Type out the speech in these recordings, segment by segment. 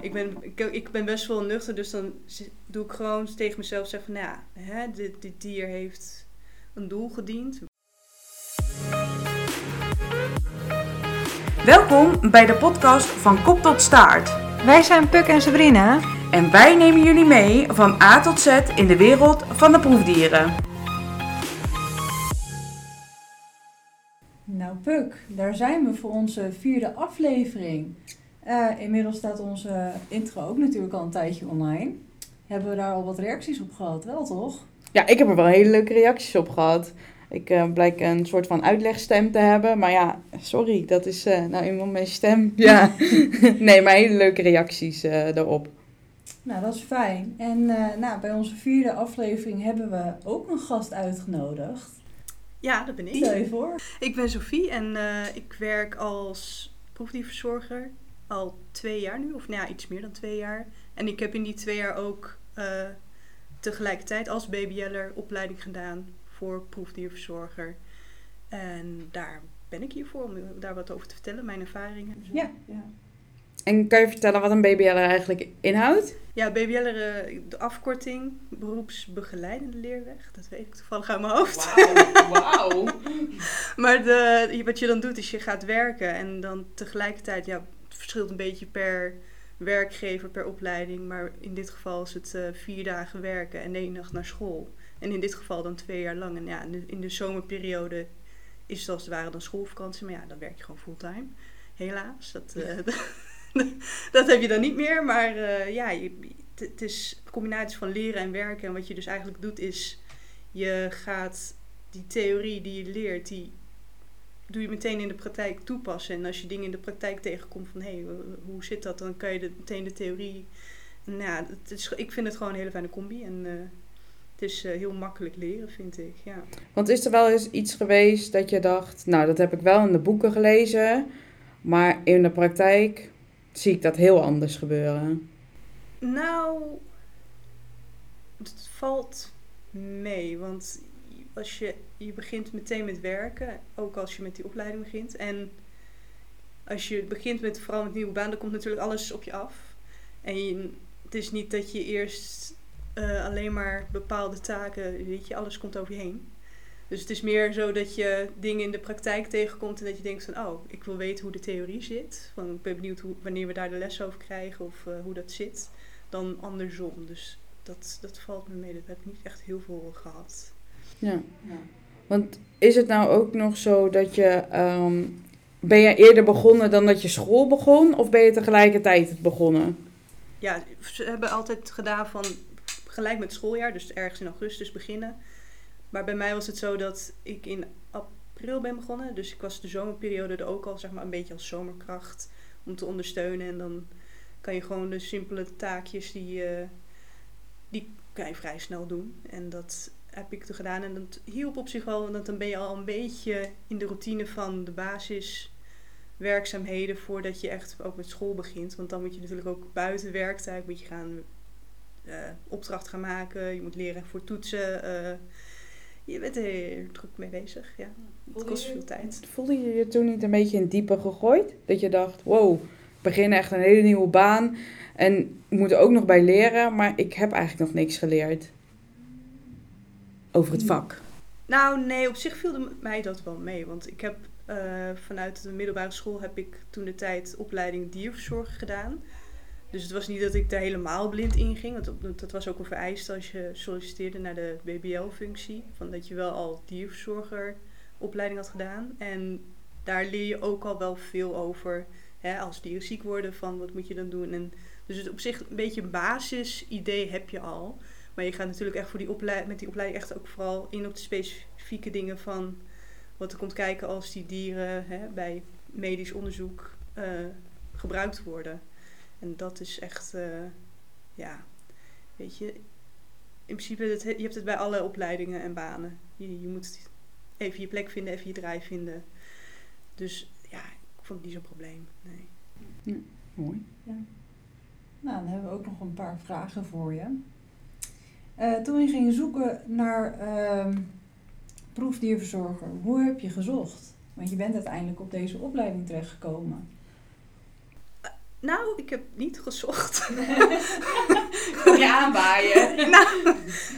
Ik ben, ik, ik ben best wel nuchter, dus dan doe ik gewoon tegen mezelf zeggen van, nou ja, hè, dit, dit dier heeft een doel gediend. Welkom bij de podcast van Kop tot Staart. Wij zijn Puk en Sabrina. En wij nemen jullie mee van A tot Z in de wereld van de proefdieren. Nou Puk, daar zijn we voor onze vierde aflevering. Eh, inmiddels staat onze intro ook natuurlijk al een tijdje online. Hebben we daar al wat reacties op gehad? Wel toch? Ja, ik heb er wel hele leuke reacties op gehad. Ik eh, blijk een soort van uitlegstem te hebben. Maar ja, sorry, dat is eh, nou eenmaal mijn stem. Ja. nee, maar hele leuke reacties eh daarop. Nou, dat is fijn. En eh, nou, bij onze vierde aflevering hebben we ook een gast uitgenodigd. Ja, dat ben ik. Stel je voor. Ik ben Sophie en eh, ik werk als proefdierverzorger al twee jaar nu, of nou ja, iets meer dan twee jaar. En ik heb in die twee jaar ook eh, tegelijkertijd als BBL'er opleiding gedaan voor proefdierverzorger. En daar ben ik hier voor om daar wat over te vertellen, mijn ervaringen. Ja. En kan je vertellen wat een BBL er eigenlijk inhoudt? Ja, BBL'er, eh, de afkorting, beroepsbegeleidende leerweg, dat weet ik toevallig uit mijn hoofd. wauw. Maar de, wat je dan doet is je gaat werken en dan tegelijkertijd, ja, verschilt een beetje per werkgever, per opleiding. Maar in dit geval is het eh, vier dagen werken en één dag naar school. En in dit geval dan twee jaar lang. En ja, in de, in de zomerperiode is het als het ware dan schoolvakantie. Maar ja, dan werk je gewoon fulltime. Helaas. Dat, eh, dat heb je dan niet meer. Maar eh, ja, het is een combinatie van leren en werken. En wat je dus eigenlijk doet is, je gaat die theorie die je leert, die doe je meteen in de praktijk toepassen. En als je dingen in de praktijk tegenkomt van, hé, hey, hoe zit dat? Dan kan je de, meteen de theorie... Nou, ja, het is, ik vind het gewoon een hele fijne combi. En eh, het is eh, heel makkelijk leren, vind ik. Ja. Want is er wel eens iets geweest dat je dacht, nou dat heb ik wel in de boeken gelezen, maar in de praktijk zie ik dat heel anders gebeuren. Nou, het valt mee. Want als je, je begint meteen met werken, ook als je met die opleiding begint. En als je begint met vooral met nieuwe baan, dan komt natuurlijk alles op je af. En het is niet dat je eerst eh, alleen maar bepaalde taken, weet je, alles komt over je heen. Dus het is meer zo dat je dingen in de praktijk tegenkomt en dat je denkt van, oh, ik wil weten hoe de theorie zit. Van, ik ben benieuwd wanneer we daar de les over krijgen of eh, hoe dat zit. Dan andersom. Dus dat, dat valt me mee. Dat heb ik niet echt heel veel gehad. Ja. Want is het nou ook nog zo dat je, ehm, ben je eerder begonnen dan dat je school begon of ben je tegelijkertijd begonnen? Ja, ze hebben altijd gedaan van gelijk met het schooljaar, dus ergens in augustus beginnen. Maar bij mij was het zo dat ik in april ben begonnen. Dus ik was de zomerperiode er ook al zeg maar een beetje als zomerkracht om te ondersteunen. En dan kan je gewoon de simpele taakjes die, eh, die kan je vrij snel doen. En dat heb ik toen gedaan. En dat hielp op zich wel, want dan ben je al een beetje in de routine van de basiswerkzaamheden voordat je echt ook met school begint. Want dan moet je natuurlijk ook buiten werktijd moet je gaan eh, opdracht gaan maken. Je moet leren voor toetsen. eh, je bent er heel druk mee bezig, ja. Het kost veel tijd. Voelde je je toen niet een beetje in het diepe gegooid? Dat je dacht, wow, ik begin echt een hele nieuwe baan en ik moet er ook nog bij leren, maar ik heb eigenlijk nog niks geleerd over het vak. Nou, nee, op zich viel mij dat wel mee. Want ik heb eh, vanuit de middelbare school heb ik toen de tijd opleiding dierverzorger gedaan. Dus het was niet dat ik daar helemaal blind in ging. Want dat- was ook een vereiste als je solliciteerde naar de BBL-functie. Van dat je wel al dierverzorgeropleiding had gedaan. En daar leer je ook al wel veel over. Hè, als dieren ziek worden, van wat moet je dan doen. En dus op zich een beetje een basisidee heb je al. Maar je gaat natuurlijk echt voor die met die opleiding echt ook vooral in op de specifieke dingen van wat er komt kijken als die dieren hè, bij medisch onderzoek eh, gebruikt worden. En dat is echt, eh, ja, weet je, in principe, het, je hebt het bij alle opleidingen en banen. Je, je moet even je plek vinden, even je draai vinden. Dus ja, ik vond het niet zo'n probleem. Nee. Mooi. Nou, dan hebben we ook nog een paar vragen voor je. Eh, toen je ging zoeken naar ehm, proefdierverzorger, hoe heb je gezocht? Want je bent uiteindelijk op deze opleiding terechtgekomen. Nou, ik heb niet gezocht. Kom je aanbaaien? nou,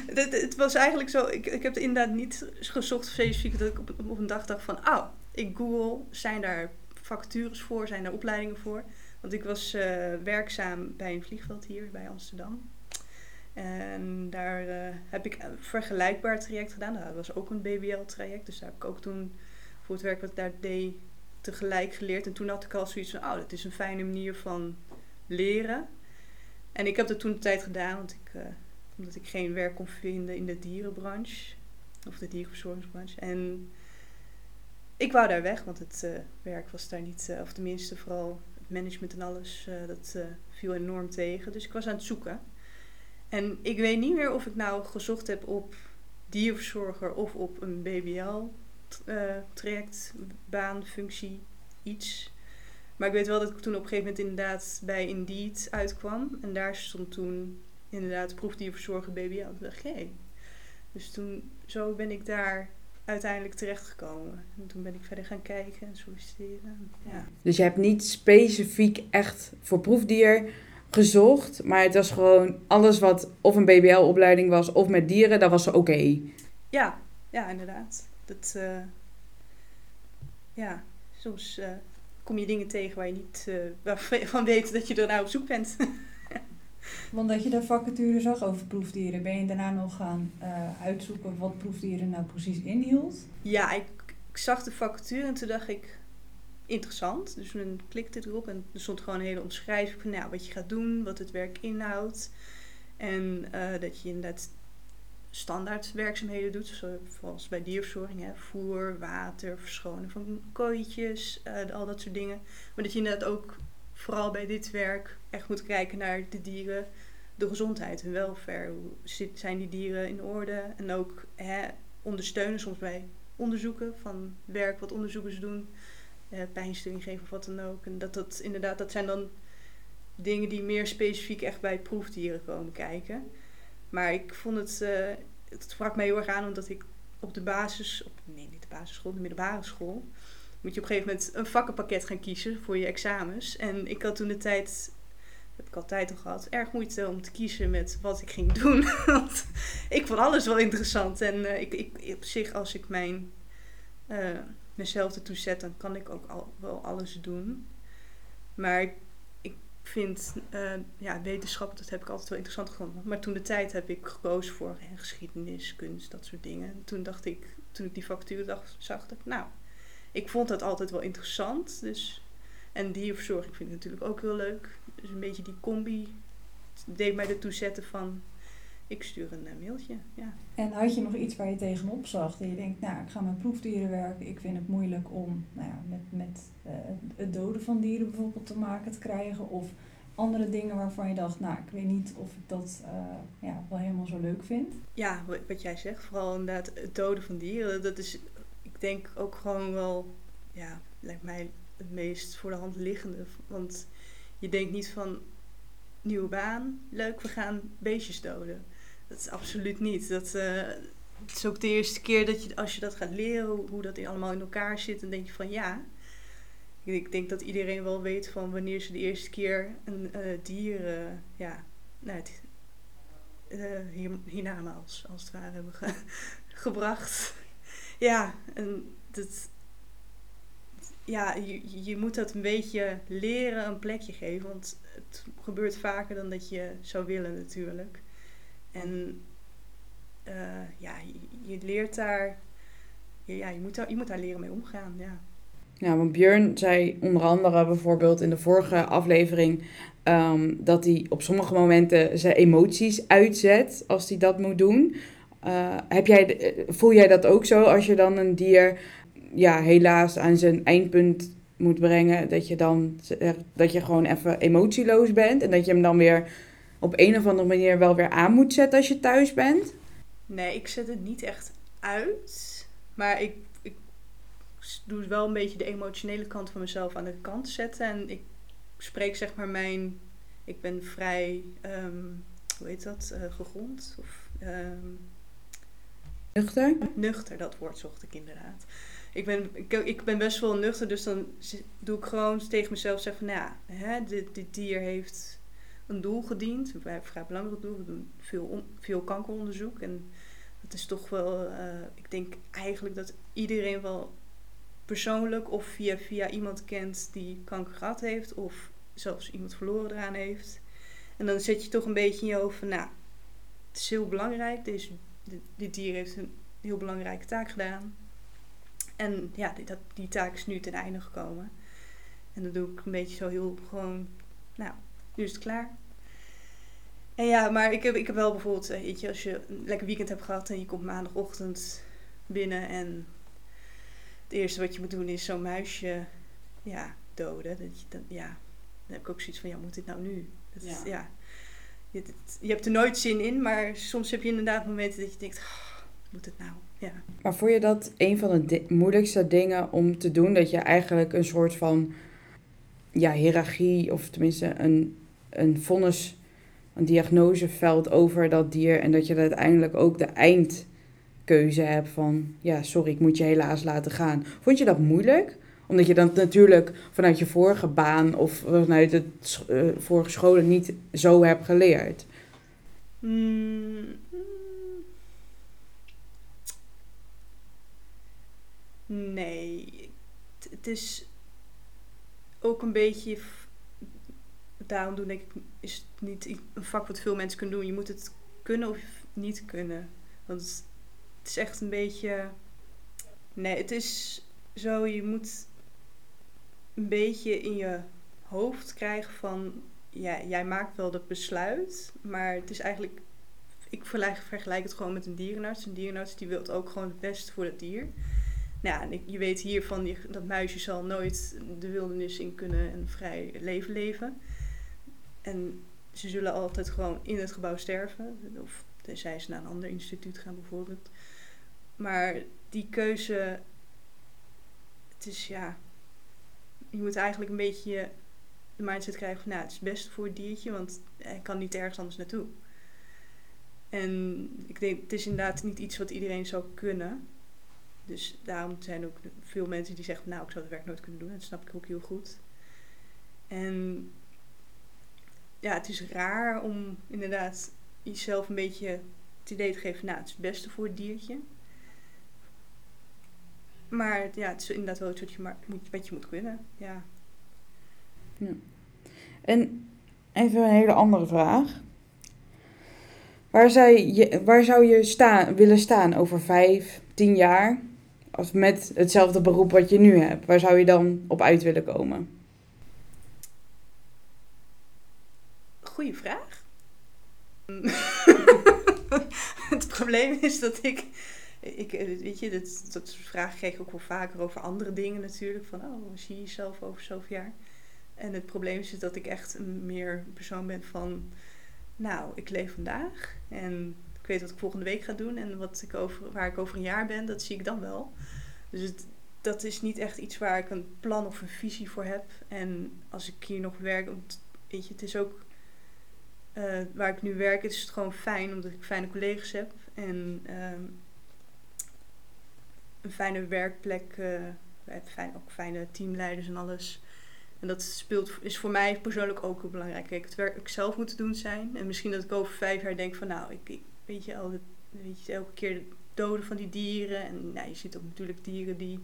het, het was eigenlijk zo. Ik, ik heb inderdaad niet gezocht specifiek dat ik op, op een dag dacht van, oh, ik google, zijn daar vacatures voor, zijn daar opleidingen voor? Want ik was eh, werkzaam bij een vliegveld hier bij Amsterdam. En daar eh, heb ik een vergelijkbaar traject gedaan. Dat was ook een BBL-traject. Dus daar heb ik ook toen voor het werk wat ik daar deed tegelijk geleerd. En toen had ik al zoiets van, oh, dat is een fijne manier van leren. En ik heb dat toen de tijd gedaan, want ik, uh, omdat ik geen werk kon vinden in de dierenbranche. Of de dierenverzorgingsbranche. En ik wou daar weg, want het uh, werk was daar niet, of tenminste vooral het management en alles, dat viel enorm tegen. Dus ik was aan het zoeken. En ik weet niet meer of ik nou gezocht heb op dierverzorger of op een BBL uh, traject, baan, functie, iets. Maar ik weet wel dat ik toen op een gegeven moment inderdaad bij Indeed uitkwam. En daar stond toen inderdaad proefdierverzorger BBL. Toen dacht ik, hey. Dus toen, zo ben ik daar uiteindelijk terechtgekomen. En toen ben ik verder gaan kijken en solliciteren. Ja. Dus je hebt niet specifiek echt voor proefdier gezocht, maar het was gewoon alles wat of een BBL-opleiding was of met dieren, dat was oké. Okay. Ja, ja, inderdaad. Dat, uh, ja, soms uh, kom je dingen tegen waar je niet uh, waarvan weet dat je er nou op zoek bent. Want dat je de vacature zag over proefdieren, ben je daarna nog gaan uitzoeken wat proefdieren nou precies inhield? Ja, ik, ik zag de vacature en toen dacht ik, interessant. Dus dan klikte erop en er stond gewoon een hele omschrijving van nou, wat je gaat doen, wat het werk inhoudt. En uh, dat je inderdaad standaard werkzaamheden doet, zoals bij dierverzorging, hè, voer, water, verschonen van kooitjes, uh, al dat soort dingen. Maar dat je inderdaad ook vooral bij dit werk echt moet kijken naar de dieren, de gezondheid, hun welfare. Hoe zijn die dieren in orde? En ook hè, ondersteunen soms bij onderzoeken van werk wat onderzoekers doen uh, pijnstilling geven of wat dan ook. En dat, dat inderdaad, dat zijn dan dingen die meer specifiek echt bij proefdieren komen kijken. Maar ik vond het, uh, het sprak mij heel erg aan omdat ik op de basis, op, nee niet de basisschool, de middelbare school, moet je op een gegeven moment een vakkenpakket gaan kiezen voor je examens. En ik had toen de tijd, heb ik altijd al gehad, erg moeite om te kiezen met wat ik ging doen. Want ik vond alles wel interessant. En uh, ik, ik, op zich, als ik mijn mezelf ertoe zet, dan kan ik ook al, wel alles doen. Maar ik vind uh, ja, wetenschap, dat heb ik altijd wel interessant gevonden. Maar toen de tijd heb ik gekozen voor hè, geschiedenis, kunst, dat soort dingen. Toen dacht ik, toen ik die factuur dacht, zag ik, nou, ik vond dat altijd wel interessant. Dus, en dierverzorging vind ik natuurlijk ook heel leuk. Dus een beetje die combi deed mij ertoe zetten van ik stuur een uh, mailtje. Ja. En had je nog iets waar je tegenop zag? Dat je denkt, nou, ik ga met proefdieren werken. Ik vind het moeilijk om nou ja, met, met uh, het doden van dieren bijvoorbeeld te maken te krijgen. Of andere dingen waarvan je dacht, nou, ik weet niet of ik dat uh, ja, wel helemaal zo leuk vind. Ja, wat jij zegt, vooral inderdaad het doden van dieren. Dat is, ik denk ook gewoon wel, ja, lijkt mij het meest voor de hand liggende. Want je denkt niet van, nieuwe baan, leuk, we gaan beestjes doden. Dat is absoluut niet. Dat, uh, het is ook de eerste keer dat je, als je dat gaat leren, hoe, dat allemaal in elkaar zit, dan denk je van ja. Ik denk dat iedereen wel weet van wanneer ze de eerste keer een uh, dier, uh, ja, nou, het, hier, als het ware hebben ge gebracht. ja, en dat, ja, je, je moet dat een beetje leren een plekje geven, want het gebeurt vaker dan dat je zou willen natuurlijk. En uh, ja, je, leert daar, ja, je moet, daar, je moet daar leren mee omgaan, ja. Ja, want Björn zei onder andere bijvoorbeeld in de vorige aflevering um, dat hij op sommige momenten zijn emoties uitzet als hij dat moet doen. Uh, heb jij, voel jij dat ook zo als je dan een dier ja, helaas aan zijn eindpunt moet brengen? Dat je dan dat je gewoon even emotieloos bent en dat je hem dan weer op een of andere manier wel weer aan moet zetten als je thuis bent? Nee, ik zet het niet echt uit. Maar ik, ik doe wel een beetje de emotionele kant van mezelf aan de kant zetten. En ik spreek zeg maar mijn... Ik ben vrij, um, hoe heet dat, uh, gegrond? Of, um, nuchter? Nuchter, dat woord zocht ik inderdaad. ik ben, ik, ik ben best wel nuchter, dus dan doe ik gewoon tegen mezelf zeggen van, nou ja, hè, dit, dit dier heeft een doel gediend. Hebben een vrij belangrijk doel. We doen veel, veel kankeronderzoek. En dat is toch wel, eh, ik denk eigenlijk dat iedereen wel persoonlijk of via, via iemand kent die kanker gehad heeft. Of zelfs iemand verloren eraan heeft. En dan zet je toch een beetje in je hoofd nou, het is heel belangrijk. Dit, dier heeft een heel belangrijke taak gedaan. En ja, die, die taak is nu ten einde gekomen. En dan doe ik een beetje zo heel gewoon, nou, nu is het klaar. En ja, maar ik heb, ik heb wel bijvoorbeeld, eh, weet je, als je een lekker weekend hebt gehad en je komt maandagochtend binnen en het eerste wat je moet doen is zo'n muisje, ja, doden. Dat je, dan, ja, dan heb ik ook zoiets van, ja, moet dit nou nu? Dat, is- Ja. ja. Je, je hebt er nooit zin in, maar soms heb je inderdaad momenten dat je denkt, "Oh, moet het nou? Ja. Maar vond je dat een van de di- moeilijkste dingen om te doen? Dat je eigenlijk een soort van ja, hiërarchie, of tenminste een, een vonnis, een diagnoseveld over dat dier. En dat je uiteindelijk ook de eindkeuze hebt van, ja, sorry, ik moet je helaas laten gaan. Vond je dat moeilijk? Omdat je dan natuurlijk vanuit je vorige baan of vanuit sch- eh, vorige scholen niet zo hebt geleerd. Mm. Nee, het is ook een beetje. Daarom doen denk ik, is het niet een vak wat veel mensen kunnen doen. Je moet het kunnen of niet kunnen. Want het, is echt een beetje. Nee, het is zo, je moet een beetje in je hoofd krijgen van ja, jij maakt wel dat besluit, maar het is eigenlijk, ik vergelijk, het gewoon met een dierenarts. Een dierenarts die wil ook gewoon het beste voor het dier. Nou ja, je weet hiervan, dat muisje zal nooit de wildernis in kunnen en vrij leven leven. En ze zullen altijd gewoon in het gebouw sterven. Of tenzij ze naar een ander instituut gaan bijvoorbeeld. Maar die keuze, het is ja, je moet eigenlijk een beetje je de mindset krijgen van nou, het is het beste voor het diertje, want hij kan niet ergens anders naartoe. En ik denk, het is inderdaad niet iets wat iedereen zou kunnen. Dus daarom zijn ook veel mensen die zeggen, nou, ik zou het werk nooit kunnen doen. Dat snap ik ook heel goed. En ja, het is raar om inderdaad jezelf een beetje het idee te geven, nou, het is het beste voor het diertje. Maar ja, het is inderdaad wel iets wat je, maar, wat je moet kunnen. Ja. En even een hele andere vraag. Waar zou je, waar zou je staan, willen staan over vijf, tien jaar? Als met hetzelfde beroep wat je nu hebt. Waar zou je dan op uit willen komen? Goeie vraag. het probleem is dat ik, ik weet je, dat, dat soort vragen krijg ik ook wel vaker over andere dingen natuurlijk. Van, oh, zie je jezelf over zoveel jaar? En het probleem is dat ik echt een meer persoon ben van, nou, ik leef vandaag en ik weet wat ik volgende week ga doen en wat ik over, waar ik over een jaar ben, dat zie ik dan wel. Dus het, dat is niet echt iets waar ik een plan of een visie voor heb. En als ik hier nog werk, weet je, het is ook eh, waar ik nu werk, is het gewoon fijn omdat ik fijne collega's heb en ehm, een fijne werkplek. eh we hebben fijn, ook fijne teamleiders en alles. En dat speelt, is voor mij persoonlijk ook heel belangrijk. Kijk, het werk ik zelf moet doen zijn. En misschien dat ik over vijf jaar denk van nou, ik, weet je al, weet je, elke keer de doden van die dieren. En nou, je ziet ook natuurlijk dieren die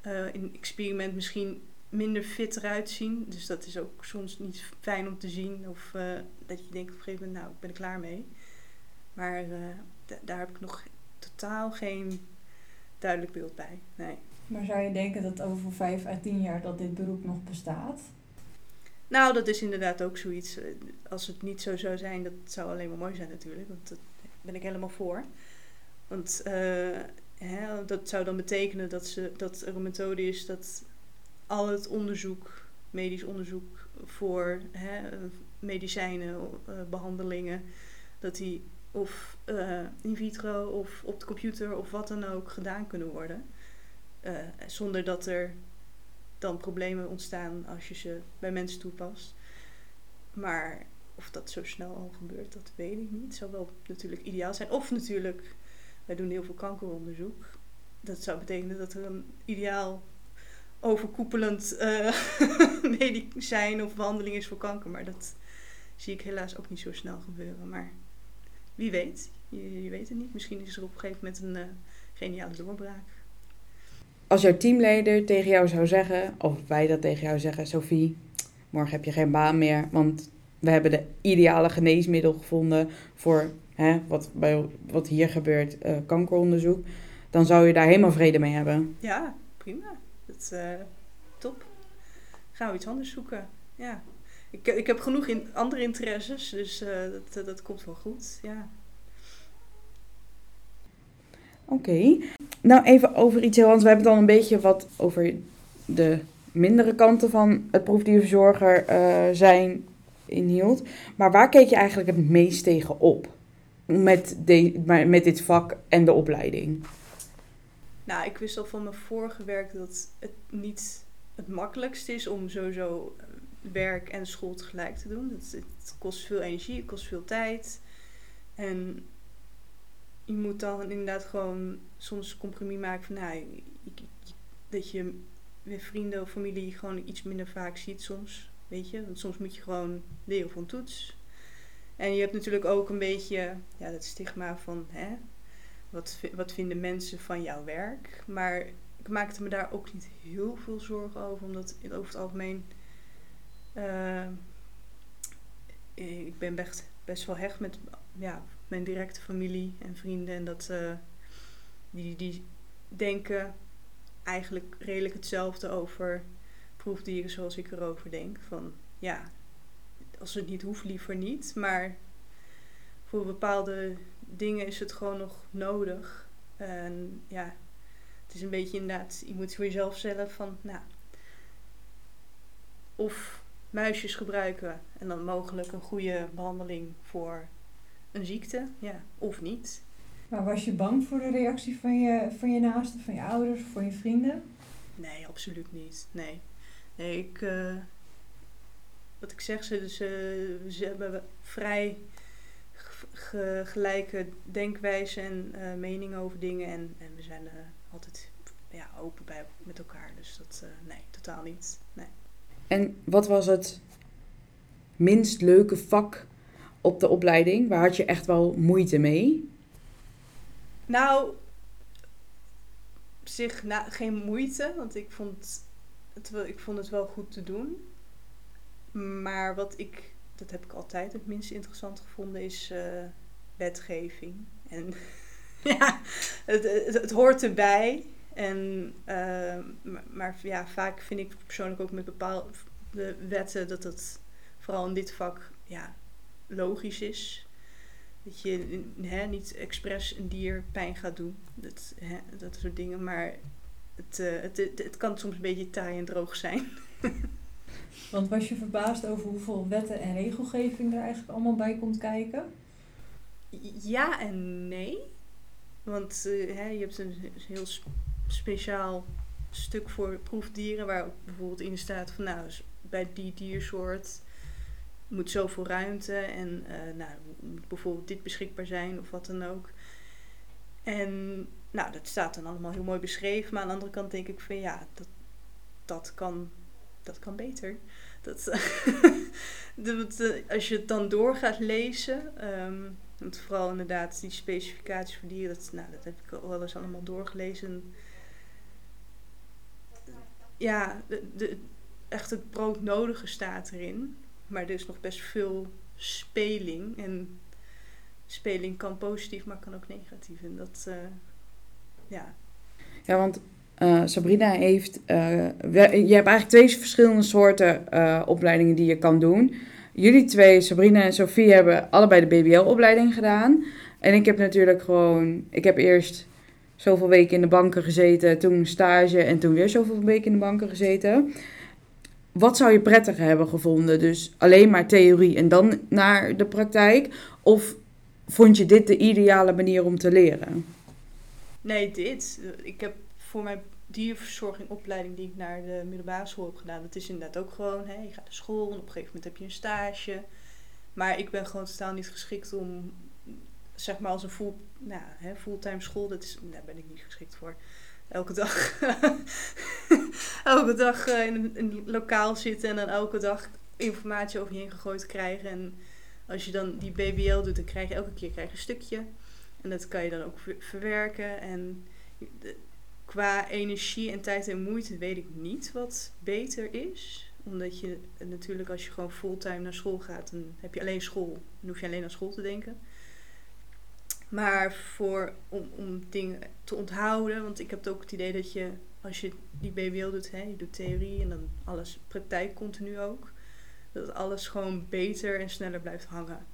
eh, in experiment misschien minder fit eruit zien. Dus dat is ook soms niet fijn om te zien. Of eh, dat je denkt op een gegeven moment, nou, ik ben er klaar mee. Maar eh, da- daar heb ik nog totaal geen duidelijk beeld bij. Nee. Maar zou je denken dat over vijf à tien jaar dat dit beroep nog bestaat? Nou, dat is inderdaad ook zoiets. eh, Als het niet zo zou zijn, dat zou alleen maar mooi zijn natuurlijk. Want daar ben ik helemaal voor. Want hè, dat zou dan betekenen dat, ze, dat er een methode is dat al het onderzoek, medisch onderzoek voor hè, medicijnen, eh, behandelingen, dat die of eh, in vitro of op de computer of wat dan ook gedaan kunnen worden. Eh, zonder dat er dan problemen ontstaan als je ze bij mensen toepast. Maar of dat zo snel al gebeurt, dat weet ik niet. Zou wel natuurlijk ideaal zijn. Of natuurlijk, wij doen heel veel kankeronderzoek. dat zou betekenen dat er een ideaal overkoepelend uh, medicijn of behandeling is voor kanker. Maar dat zie ik helaas ook niet zo snel gebeuren. Maar wie weet, je, je weet het niet. Misschien is er op een gegeven moment een uh, geniale doorbraak. Als jouw teamleider tegen jou zou zeggen, of wij dat tegen jou zeggen, Sophie, morgen heb je geen baan meer, want we hebben de ideale geneesmiddel gevonden voor hè, wat, bij, wat hier gebeurt, uh, kankeronderzoek, dan zou je daar helemaal vrede mee hebben. Ja, prima. Uh, top. Gaan we iets anders zoeken. Ja. Ik, ik heb genoeg in andere interesses, dus uh, dat, dat komt wel goed. Ja. Oké. Nou, even over iets heel anders. We hebben dan een beetje wat over de mindere kanten van het proefdierverzorger zijn inhield. Maar waar keek je eigenlijk het meest tegen op? Met, de, met dit vak en de opleiding? Nou, ik wist al van mijn vorige werk dat het niet het makkelijkste is om sowieso eh, werk en school tegelijk te doen. Het, het kost veel energie, het kost veel tijd. En je moet dan inderdaad gewoon soms compromis maken van nou, dat je met vrienden of familie gewoon iets minder vaak ziet soms. Weet je, want soms moet je gewoon leren een toets. En je hebt natuurlijk ook een beetje ja, dat stigma van hè, wat, wat vinden mensen van jouw werk. Maar ik maakte me daar ook niet heel veel zorgen over, omdat over het algemeen. Uh, ik ben best, best wel hecht met ja, mijn directe familie en vrienden. En dat uh, die, die denken eigenlijk redelijk hetzelfde over proefdieren zoals ik erover denk. Van ja, als het niet hoeft, liever niet. Maar voor bepaalde dingen is het gewoon nog nodig. En ja, het is een beetje inderdaad, je moet voor jezelf stellen van, nou, of muisjes gebruiken en dan mogelijk een goede behandeling voor een ziekte, ja, of niet. Maar was je bang voor de reactie van je, van je naasten, van je ouders, van je vrienden? Nee, absoluut niet. Nee. Nee, ik, uh, wat ik zeg, ze, ze, ze hebben vrij gelijke denkwijze en uh, meningen over dingen. En, en we zijn uh, altijd ja, open bij, met elkaar. Dus dat, nee, totaal niet. Nee. En wat was het minst leuke vak op de opleiding? Waar had je echt wel moeite mee? Nou, op zich na, geen moeite, want ik vond, het, ik vond het wel goed te doen. Maar wat ik, dat heb ik altijd het minst interessant gevonden, is uh, wetgeving. En ja, het, het, hoort erbij. En, uh, maar, ja, vaak vind ik persoonlijk ook met bepaalde wetten dat het vooral in dit vak ja, logisch is. Dat je hè, niet expres een dier pijn gaat doen. Dat, hè, dat soort dingen. Maar het, uh, het, het, het, kan soms een beetje taai en droog zijn. Want was je verbaasd over hoeveel wetten en regelgeving er eigenlijk allemaal bij komt kijken? Ja en nee. Want uh, hè, je hebt een heel speciaal stuk voor proefdieren, waar bijvoorbeeld in staat van nou, bij die diersoort moet zoveel ruimte en uh, nou, moet bijvoorbeeld dit beschikbaar zijn of wat dan ook. En nou, dat staat dan allemaal heel mooi beschreven, maar aan de andere kant denk ik van ja, dat, dat, kan, dat kan beter. Dat, dat, eh, als je het dan door gaat lezen, um, want vooral inderdaad die specificaties voor dieren, dat, nou, dat heb ik wel eens allemaal doorgelezen. Ja, de, de, echt het broodnodige staat erin. Maar er is nog best veel speling. En speling kan positief, maar kan ook negatief. En dat, uh, ja. Ja, want uh, Sabrina heeft... Uh, je hebt eigenlijk twee verschillende soorten opleidingen die je kan doen. Jullie twee, Sabrina en Sophie, hebben allebei de BBL-opleiding gedaan. En ik heb natuurlijk gewoon... Ik heb eerst zoveel weken in de banken gezeten, toen stage en toen weer zoveel weken in de banken gezeten wat zou je prettiger hebben gevonden? Dus alleen maar theorie en dan naar de praktijk? Of vond je dit de ideale manier om te leren? Nee, dit. Ik heb voor mijn dierverzorgingopleiding die ik naar de middelbare school heb gedaan, dat is inderdaad ook gewoon, hè, je gaat naar school en op een gegeven moment heb je een stage. Maar ik ben gewoon totaal niet geschikt om, zeg maar als een full, nou, hè, fulltime school, dat is, daar ben ik niet geschikt voor. elke dag, elke dag eh, in, een, lokaal zitten en dan elke dag informatie over je heen gegooid krijgen. En als je dan die BBL doet, dan krijg je elke keer krijg je een stukje. En dat kan je dan ook ver- verwerken. En qua energie en tijd en moeite weet ik niet wat beter is. Omdat je natuurlijk als je gewoon fulltime naar school gaat, dan heb je alleen school. Dan hoef je alleen aan school te denken. Maar voor, om, om dingen te onthouden, want ik heb ook het idee dat je, als je die BBL doet, hè, je doet theorie en dan alles praktijk continu ook, dat alles gewoon beter en sneller blijft hangen.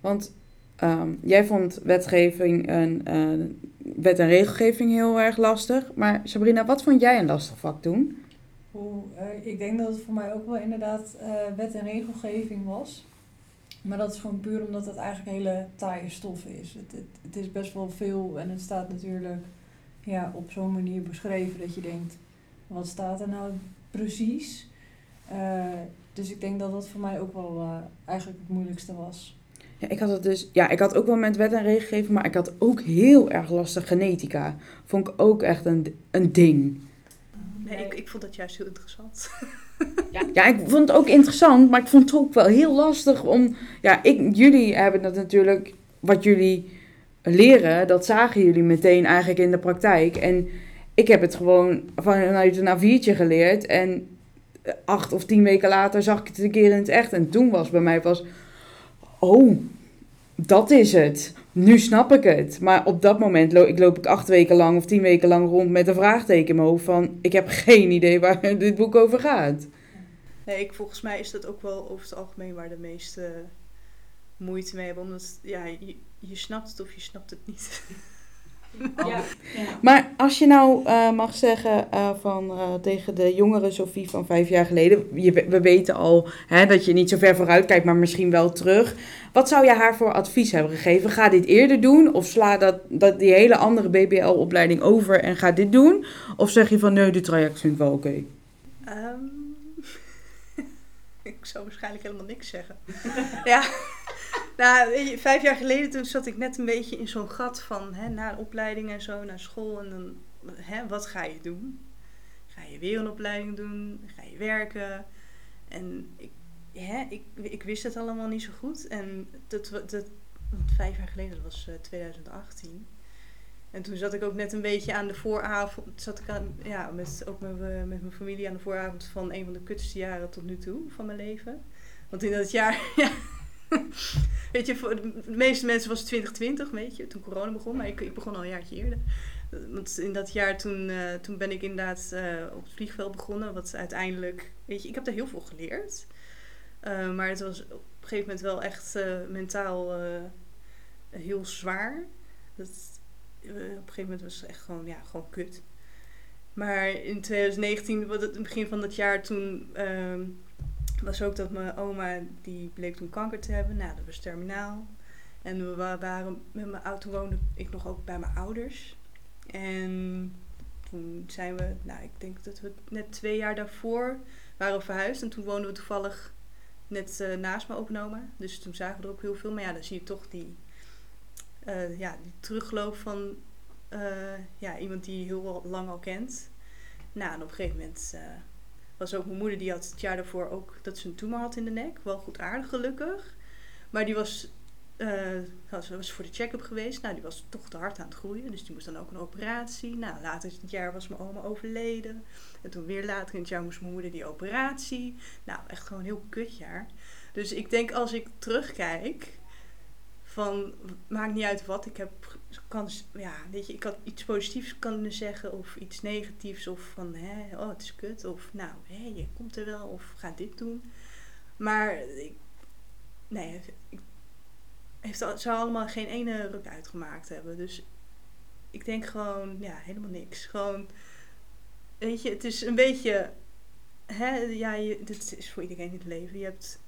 Want ehm, jij vond wetgeving en eh, wet en regelgeving heel erg lastig. Maar Sabrina, wat vond jij een lastig vak toen? Hoe, eh, ik denk dat het voor mij ook wel inderdaad eh, wet en regelgeving was. Maar dat is gewoon puur omdat het eigenlijk hele taaie stof is. Het, het, het is best wel veel en het staat natuurlijk ja, op zo'n manier beschreven dat je denkt, wat staat er nou precies? Dus ik denk dat dat voor mij ook wel eigenlijk het moeilijkste was. Ja, ik had het dus, ja, ik had ook wel met wet en regelgeving, maar ik had ook heel erg lastig genetica. Vond ik ook echt een, een ding. Nee, ik, ik vond dat juist heel interessant. Ja, ik vond het ook interessant, maar ik vond het ook wel heel lastig om. Ja, ik, jullie hebben dat natuurlijk, wat jullie leren, dat zagen jullie meteen eigenlijk in de praktijk. En ik heb het gewoon vanuit een A4'tje geleerd. En acht of tien weken later zag ik het een keer in het echt. En toen was bij mij pas, oh, dat is het. Nu snap ik het. Maar op dat moment loop ik, loop ik acht weken lang of tien weken lang rond met een vraagteken in mijn hoofd van... Ik heb geen idee waar dit boek over gaat. Nee, ik, volgens mij is dat ook wel over het algemeen waar de meeste moeite mee hebben. Omdat ja, je, je snapt het of je snapt het niet. Ja. Maar als je nou eh, mag zeggen eh, van, eh, tegen de jongere Sophie van vijf jaar geleden, je, we weten al hè, dat je niet zo ver vooruit kijkt, maar misschien wel terug. Wat zou je haar voor advies hebben gegeven? Ga dit eerder doen of sla dat, dat die hele andere BBL-opleiding over en ga dit doen? Of zeg je van nee, dit traject vind ik wel oké? Ehm, ik zou waarschijnlijk helemaal niks zeggen. ja, nou, vijf jaar geleden toen zat ik net een beetje in zo'n gat van hè, na een opleiding en zo, naar school. En dan, hè, wat ga je doen? Ga je weer een opleiding doen? Ga je werken? En ik, hè, ik, ik wist het allemaal niet zo goed. En dat, dat, vijf jaar geleden, dat was eh, 2018. En toen zat ik ook net een beetje aan de vooravond, zat ik aan, ja, met, ook met, eh, met mijn familie aan de vooravond van een van de kutste jaren tot nu toe van mijn leven. Want in dat jaar, ja, weet je, voor de meeste mensen was het 2020, weet je, toen corona begon, maar ik, ik begon al een jaartje eerder. Want in dat jaar toen, eh, toen ben ik inderdaad eh, op het vliegveld begonnen, wat uiteindelijk, weet je, ik heb daar heel veel geleerd. Eh, maar het was op een gegeven moment wel echt mentaal heel zwaar. Dat, op een gegeven moment was het echt gewoon, ja, gewoon kut. Maar in 2019, wat het, het begin van dat jaar, toen ehm, was ook dat mijn oma, die bleek toen kanker te hebben. Nou, dat was terminaal. En we wa- waren met mijn auto woonde ik nog ook bij mijn ouders. En toen zijn we, nou, ik denk dat we net twee jaar daarvoor waren verhuisd. En toen woonden we toevallig net eh, naast mijn opa en oma. Dus toen zagen we er ook heel veel. Maar ja, dan zie je toch die, eh, ja, die terugloop van eh, ja, iemand die je heel lang al kent. Nou, en op een gegeven moment was ook mijn moeder, die had het jaar daarvoor ook dat ze een tumor had in de nek. Wel goed aardig gelukkig. Maar die was, eh, was, was voor de check-up geweest. Nou, die was toch te hard aan het groeien. Dus die moest dan ook een operatie. Nou, later in het jaar was mijn oma overleden. En toen weer later in het jaar moest mijn moeder die operatie. Nou, echt gewoon een heel kut jaar. Dus ik denk als ik terugkijk, van maakt niet uit wat ik heb, kan, ja, weet je, ik had iets positiefs kunnen zeggen of iets negatiefs of van, hè, oh het is kut of nou, hè, je komt er wel of ga dit doen. Maar ik, nee, ik, heeft, zou allemaal geen ene ruk uitgemaakt hebben. Dus ik denk gewoon, ja, helemaal niks. Gewoon, weet je, het is een beetje, hè, ja, je, dit is voor iedereen in het leven. Je hebt,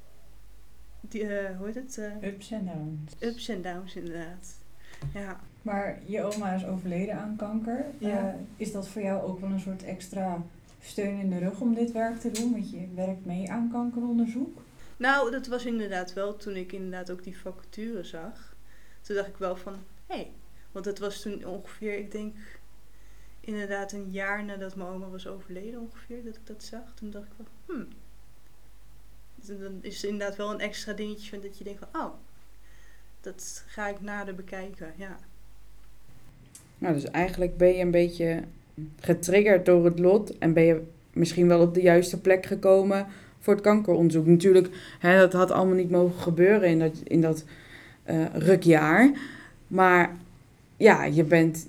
die, eh, hoe heet het? eh, Ups en downs. ups en downs inderdaad. Ja. Maar je oma is overleden aan kanker. Ja. Eh, is dat voor jou ook wel een soort extra steun in de rug om dit werk te doen? Want je werkt mee aan kankeronderzoek. Nou, dat was inderdaad wel toen ik inderdaad ook die vacature zag. Toen dacht ik wel van, hé, hey, Want het was toen ongeveer, ik denk, inderdaad een jaar nadat mijn oma was overleden ongeveer, dat ik dat zag. Toen dacht ik van, hmm. Dan is het inderdaad wel een extra dingetje van dat je denkt van, oh, dat ga ik nader bekijken, ja. Nou, dus eigenlijk ben je een beetje getriggerd door het lot en ben je misschien wel op de juiste plek gekomen voor het kankeronderzoek. Natuurlijk, hè, dat had allemaal niet mogen gebeuren in dat, in dat eh, rukjaar. Maar ja, je bent,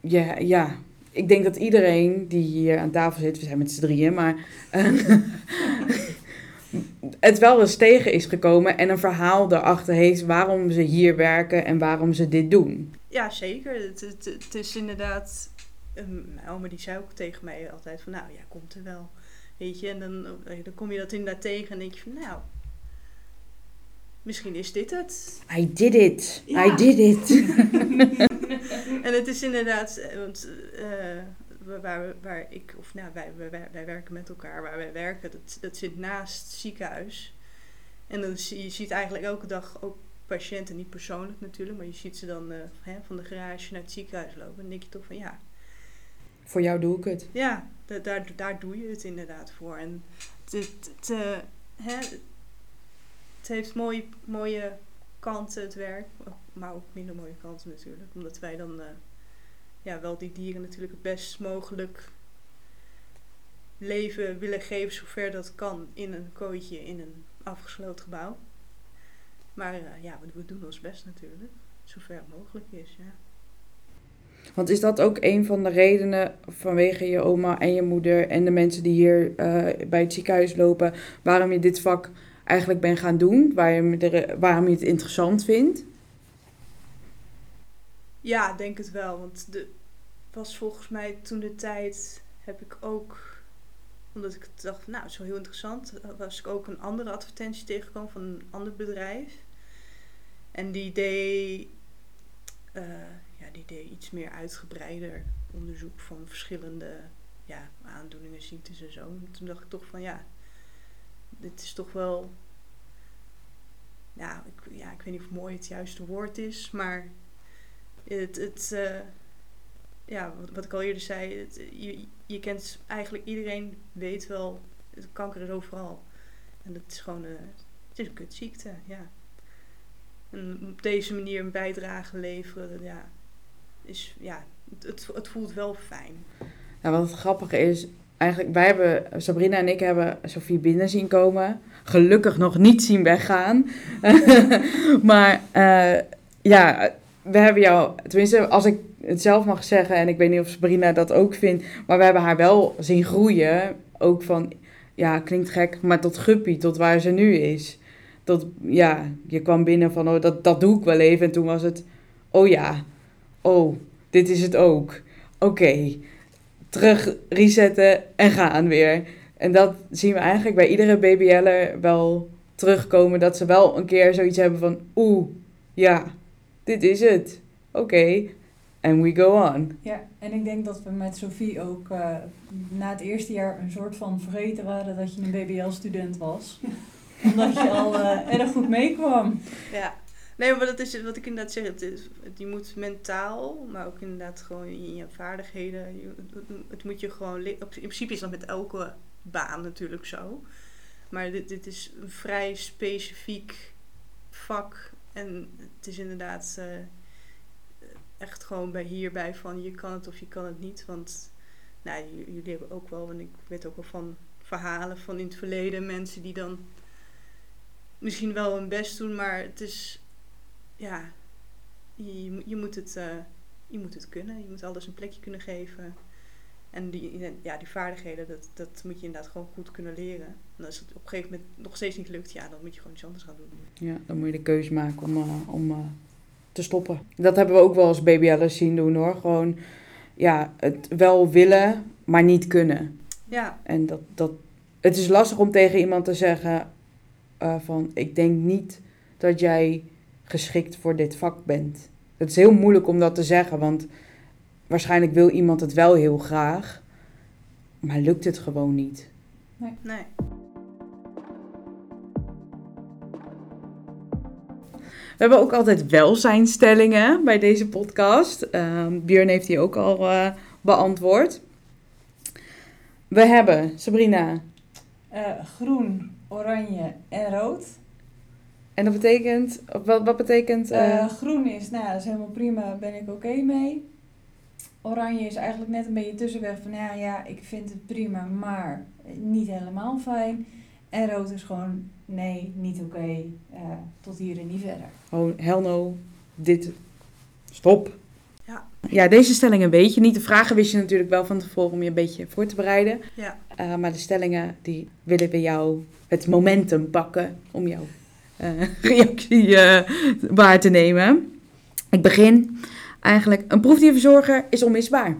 je, ja, ik denk dat iedereen die hier aan tafel zit, we zijn met z'n drieën, maar eh, het wel eens tegen is gekomen en een verhaal erachter heeft waarom ze hier werken en waarom ze dit doen. Ja, zeker. Het, het, het is inderdaad. Mijn oma die zei ook tegen mij altijd van, nou ja, komt er wel. Weet je, en dan, eh, dan kom je dat inderdaad tegen en denk je van, nou, misschien is dit het. I did it. Ja. I did it. En het is inderdaad, eh, want eh, waar, waar ik, of nou, wij, wij, wij werken met elkaar, waar wij werken, dat, dat zit naast het ziekenhuis. En dan zie je ziet eigenlijk elke dag ook patiënten, niet persoonlijk natuurlijk, maar je ziet ze dan eh, hè, van de garage naar het ziekenhuis lopen. En dan denk je toch van ja, Voor jou doe ik het. ja, da- daar, daar doe je het inderdaad voor. En het, het, het, eh, hè, het heeft mooie, mooie kanten, het werk, maar ook minder mooie kanten natuurlijk. Omdat wij dan eh, ja, wel die dieren natuurlijk het best mogelijk leven willen geven, zover dat kan, in een kooitje, in een afgesloten gebouw. Maar eh, ja, we, doen ons best natuurlijk, zover mogelijk is, ja. Want is dat ook een van de redenen vanwege je oma en je moeder en de mensen die hier eh, bij het ziekenhuis lopen, waarom je dit vak eigenlijk bent gaan doen? Je, er- waarom je het interessant vindt? Ja, denk het wel. Want de was volgens mij toen de tijd heb ik ook, omdat ik dacht, nou, het is wel heel interessant, was ik ook een andere advertentie tegengekomen van een ander bedrijf. En die deed, eh, ja, die deed iets meer uitgebreider onderzoek van verschillende ja, aandoeningen, ziektes en zo. En toen dacht ik toch van ja, dit is toch wel, ja, ik, ja, ik weet niet of mooi het juiste woord is, maar het, het eh, ja, wat, ik al eerder zei, je, je kent eigenlijk iedereen weet wel, het kanker is overal. En dat is gewoon, het is een kutziekte, ja. En op deze manier een bijdrage leveren, ja, is, ja, het, het, voelt wel fijn. Nou, wat het grappige is, eigenlijk, wij hebben, Sabrina en ik hebben Sophie binnen zien komen. Gelukkig nog niet zien weggaan. maar eh, ja, we hebben jou, tenminste als ik het zelf mag zeggen, en ik weet niet of Sabrina dat ook vindt, maar we hebben haar wel zien groeien. Ook van, ja, klinkt gek, maar tot guppy, tot waar ze nu is. Tot, ja, je kwam binnen van, oh, dat, dat doe ik wel even. En toen was het, oh ja, oh, dit is het ook. Oké, terug resetten en gaan weer. En dat zien we eigenlijk bij iedere BBL'er wel terugkomen. Dat ze wel een keer zoiets hebben van, oeh, ja, dit is het. Oké, and we go on. Ja, en ik denk dat we met Sophie ook eh, na het eerste jaar een soort van vergeten waren dat je een BBL-student was. Omdat je al eh, erg goed meekwam. Ja. Nee, maar dat is wat ik inderdaad zeg. Het is, je moet mentaal, maar ook inderdaad gewoon in je vaardigheden. Het, moet je gewoon In principe is dat met elke baan natuurlijk zo. Maar dit, dit is een vrij specifiek vak. En het is inderdaad eh, echt gewoon bij hierbij van je kan het of je kan het niet. Want nou, jullie hebben ook wel, en ik weet ook wel van verhalen van in het verleden mensen die dan misschien wel hun best doen, maar het is, ja, je, je moet- het, eh, je moet het kunnen. Je moet alles een plekje kunnen geven. En die, ja, die vaardigheden, dat, dat moet je inderdaad gewoon goed kunnen leren. En als het op een gegeven moment nog steeds niet lukt, ja, dan moet je gewoon iets anders gaan doen. Ja, dan moet je de keuze maken om, eh, om eh, te stoppen. Dat hebben we ook wel als BBL'ers zien doen hoor. Gewoon, ja, het wel willen, maar niet kunnen. Ja, En dat, dat, het is lastig om tegen iemand te zeggen eh, van, ik denk niet dat jij geschikt voor dit vak bent. Het is heel moeilijk om dat te zeggen, want waarschijnlijk wil iemand het wel heel graag, maar lukt het gewoon niet. nee. We hebben ook altijd welzijnstellingen bij deze podcast. Ehm Björn heeft die ook al eh, beantwoord. We hebben, Sabrina, Eh, groen, oranje en rood. en dat betekent, wat, wat betekent... eh, Eh, groen is, nou, dat is helemaal prima, ben ik oké mee. Oranje is eigenlijk net een beetje tussenweg van, ja, ja, ik vind het prima, maar niet helemaal fijn. En rood is gewoon, nee, niet oké, tot hier en niet verder. Oh, hell no. Dit. Stop. Ja. Deze stellingen weet je niet. De vragen wist je natuurlijk wel van tevoren om je een beetje voor te bereiden. Ja, Eh, maar de stellingen, die willen we jou het momentum pakken om jouw eh, reactie eh, waar te nemen. Ik begin eigenlijk. Een proefdierverzorger is onmisbaar.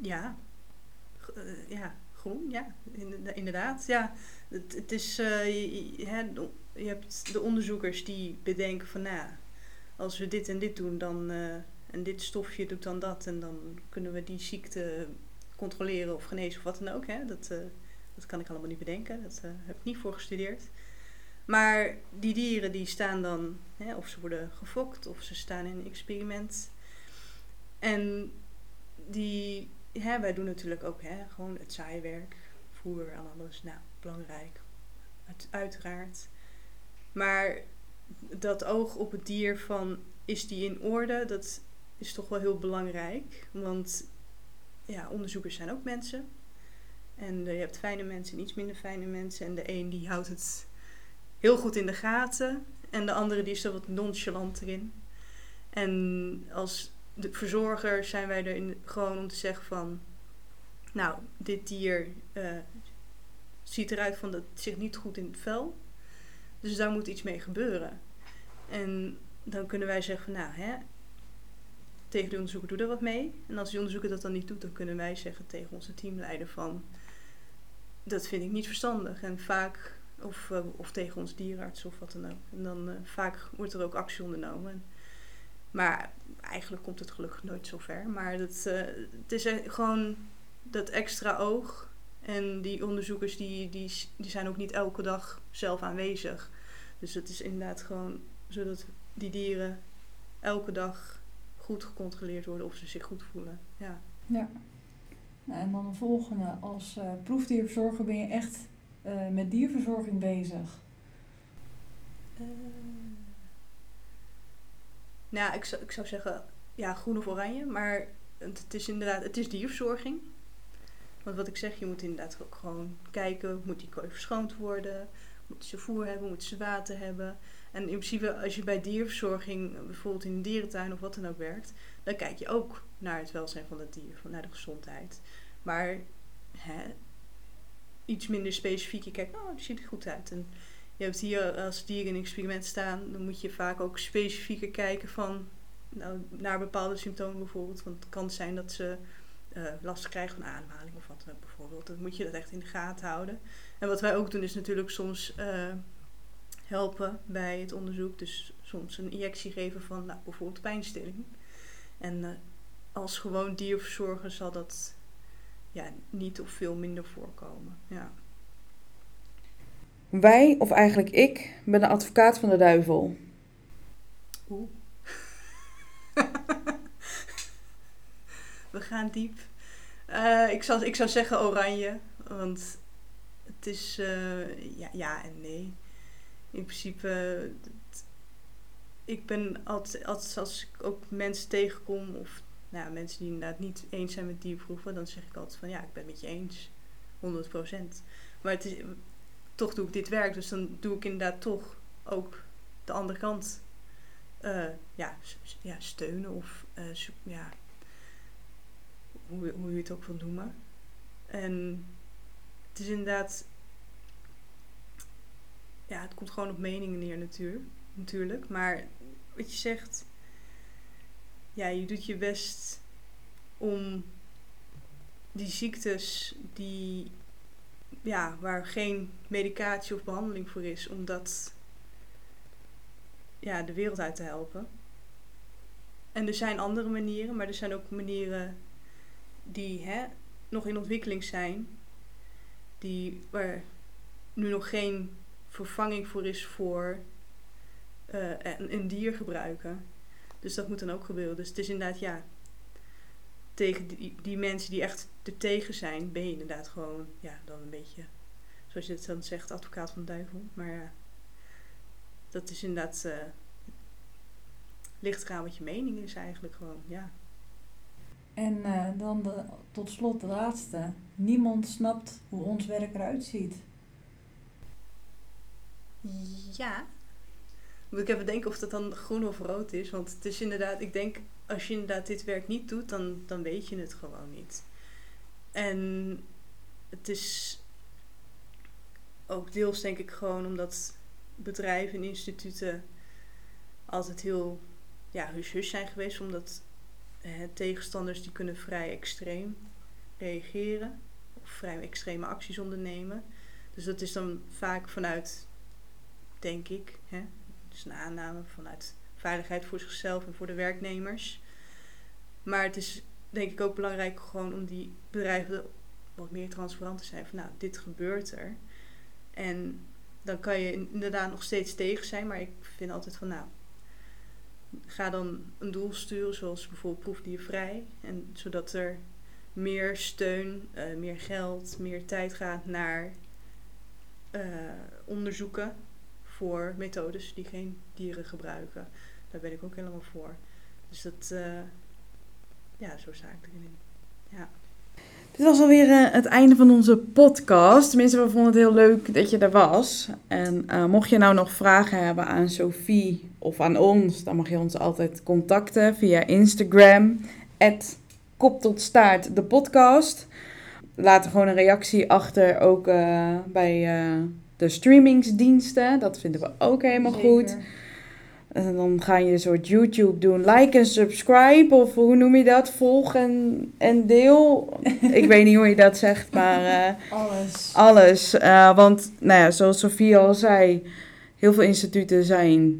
ja. Ja, groen, ja, Inderda- inderdaad. Ja, het, het is, je, je- hebt de onderzoekers die bedenken van, nou, als we dit en dit doen, dan, en dit stofje doet dan dat, en dan kunnen we die ziekte controleren of genezen of wat dan ook. Hè? Dat, eh, dat kan ik allemaal niet bedenken, dat eh, heb ik niet voor gestudeerd. Maar die dieren die staan dan, hè, of ze worden gefokt, of ze staan in een experiment. En die, hè, wij doen natuurlijk ook hè, gewoon het zaaiwerk, voer en alles. Nou, belangrijk, uit, uiteraard. Maar dat oog op het dier van, is die in orde, dat is toch wel heel belangrijk. Want ja, onderzoekers zijn ook mensen. En je hebt fijne mensen en iets minder fijne mensen. En de een die houdt het heel goed in de gaten. En de andere die is er wat nonchalanter in. En als de verzorger zijn wij er in, gewoon om te zeggen van... Nou, dit dier eh, ziet eruit van dat het zit niet goed in het vel. Dus daar moet iets mee gebeuren. En dan kunnen wij zeggen van nou, hè, tegen de onderzoeker doe er wat mee. En als die onderzoeker dat dan niet doet, dan kunnen wij zeggen tegen onze teamleider van dat vind ik niet verstandig. En vaak, of, eh, of tegen ons dierenarts of wat dan ook. En dan eh, vaak wordt er ook actie ondernomen. Maar eigenlijk komt het gelukkig nooit zo ver. Maar dat, eh, het is gewoon dat extra oog. En die onderzoekers die, die, die zijn ook niet elke dag zelf aanwezig. Dus het is inderdaad gewoon zodat die dieren elke dag goed gecontroleerd worden of ze zich goed voelen. Ja. Ja. Nou, en dan de volgende. Als eh, proefdierverzorger ben je echt eh, met dierverzorging bezig. Nou, ik zou, ik zou zeggen, ja, groen of oranje. Maar het, het is inderdaad, het is dierverzorging. Want wat ik zeg, je moet inderdaad ook gewoon kijken, moet die kooi verschoond worden? Moeten ze voer hebben? Moeten ze water hebben? En in principe, als je bij dierverzorging, bijvoorbeeld in een dierentuin of wat dan ook werkt, dan kijk je ook naar het welzijn van het dier, naar de gezondheid. Maar hè, iets minder specifiek, je kijkt, oh, die ziet er goed uit. En je hebt hier, als dieren in experiment staan, dan moet je vaak ook specifieker kijken van, nou, naar bepaalde symptomen bijvoorbeeld. Want het kan zijn dat ze eh, last krijgen van ademhaling of wat dan ook bijvoorbeeld. Dan moet je dat echt in de gaten houden. En wat wij ook doen is natuurlijk soms eh, helpen bij het onderzoek. Dus soms een injectie geven van nou, bijvoorbeeld pijnstilling. En eh, als gewoon dierverzorger zal dat ja, niet of veel minder voorkomen. Ja. Wij, of eigenlijk ik, ben de advocaat van de duivel. Oeh. We gaan diep. Eh, ik, zou, ik zou zeggen oranje, want het is eh, ja, ja en nee. In principe, ik ben altijd, als ik ook mensen tegenkom, of nou, mensen die inderdaad niet eens zijn met dierproeven, dan zeg ik altijd van ja, ik ben het met je eens, 100%. Maar het is, toch doe ik dit werk, dus dan doe ik inderdaad toch ook de andere kant eh, ja, ja, steunen of eh, ja, hoe, hoe je het ook wil noemen. En het is inderdaad, ja, het komt gewoon op meningen neer natuur, natuurlijk. Maar wat je zegt, ja, je doet je best om die ziektes die, ja, waar geen medicatie of behandeling voor is, om dat ja, de wereld uit te helpen. En er zijn andere manieren, maar er zijn ook manieren die hè, nog in ontwikkeling zijn, die, waar nu nog geen vervanging voor is voor eh, een, een dier gebruiken. Dus dat moet dan ook gebeuren. Dus het is inderdaad, ja, tegen die, die mensen die echt er tegen zijn, ben je inderdaad gewoon, ja, dan een beetje, zoals je het dan zegt, advocaat van de duivel. Maar ja, dat is inderdaad, eh ligt wat je mening is eigenlijk gewoon, ja. En eh, dan de, tot slot de laatste. Niemand snapt hoe ons werk eruit ziet. Ja. Moet ik even denken of dat dan groen of rood is. Want het is inderdaad, ik denk, als je inderdaad dit werk niet doet, dan, dan weet je het gewoon niet. En het is ook deels denk ik gewoon omdat bedrijven en instituten altijd heel ja, hush-hush zijn geweest. Omdat eh, tegenstanders die kunnen vrij extreem reageren. Of vrij extreme acties ondernemen. Dus dat is dan vaak vanuit denk ik. Hè? Dus een aanname vanuit veiligheid voor zichzelf en voor de werknemers. Maar het is denk ik ook belangrijk gewoon om die bedrijven wat meer transparant te zijn. Van nou, dit gebeurt er. En dan kan je inderdaad nog steeds tegen zijn. Maar ik vind altijd van nou, ga dan een doel sturen zoals bijvoorbeeld proefdiervrij. En zodat er meer steun, uh, meer geld, meer tijd gaat naar uh, onderzoeken voor methodes die geen dieren gebruiken. Daar ben ik ook helemaal voor. Dus dat, uh, ja, zo sta erin. Ja. Dit was alweer uh, het einde van onze podcast. Tenminste, we vonden het heel leuk dat je er was. En uh, mocht je nou nog vragen hebben aan Sophie of aan ons, dan mag je ons altijd contacten via Instagram. Kop tot staart de podcast. Laat er gewoon een reactie achter, ook bij de streamingsdiensten. Dat vinden we ook helemaal Zeker. goed. En dan ga je een soort YouTube doen. Like en subscribe. Of hoe noem je dat? Volg en, en deel. Ik weet niet hoe je dat zegt, maar... Uh, alles. Alles. Uh, want, nou ja, zoals Sofie al zei... Heel veel instituten zijn uh,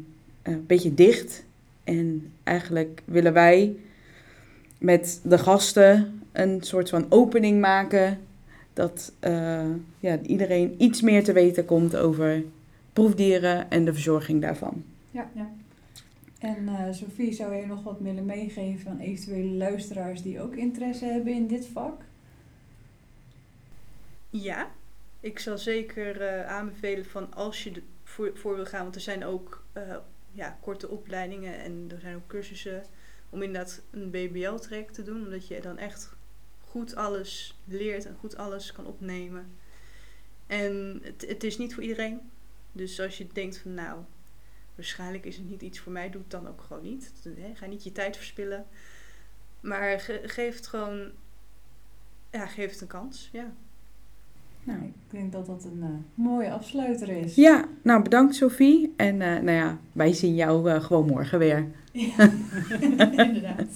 een beetje dicht. En eigenlijk willen wij met de gasten een soort van opening maken dat uh, ja, iedereen iets meer te weten komt over proefdieren en de verzorging daarvan. Ja, ja. En uh, Sophie, zou jij nog wat willen meegeven aan eventuele luisteraars die ook interesse hebben in dit vak? Ja, ik zal zeker uh, aanbevelen van als je ervoor voor wil gaan, want er zijn ook ja, korte opleidingen en er zijn ook cursussen om inderdaad een BBL-traject te doen, omdat je dan echt goed alles leert en goed alles kan opnemen. En het, het is niet voor iedereen. Dus als je denkt van nou, waarschijnlijk is het niet iets voor mij, doe het dan ook gewoon niet. Ga niet je tijd verspillen. Maar ge, geef het gewoon, ja, geef het een kans. Ja. Nou, ik denk dat dat een uh, mooie afsluiter is. Ja, nou bedankt Sophie. En uh, nou ja, wij zien jou uh, gewoon morgen weer. Ja, inderdaad.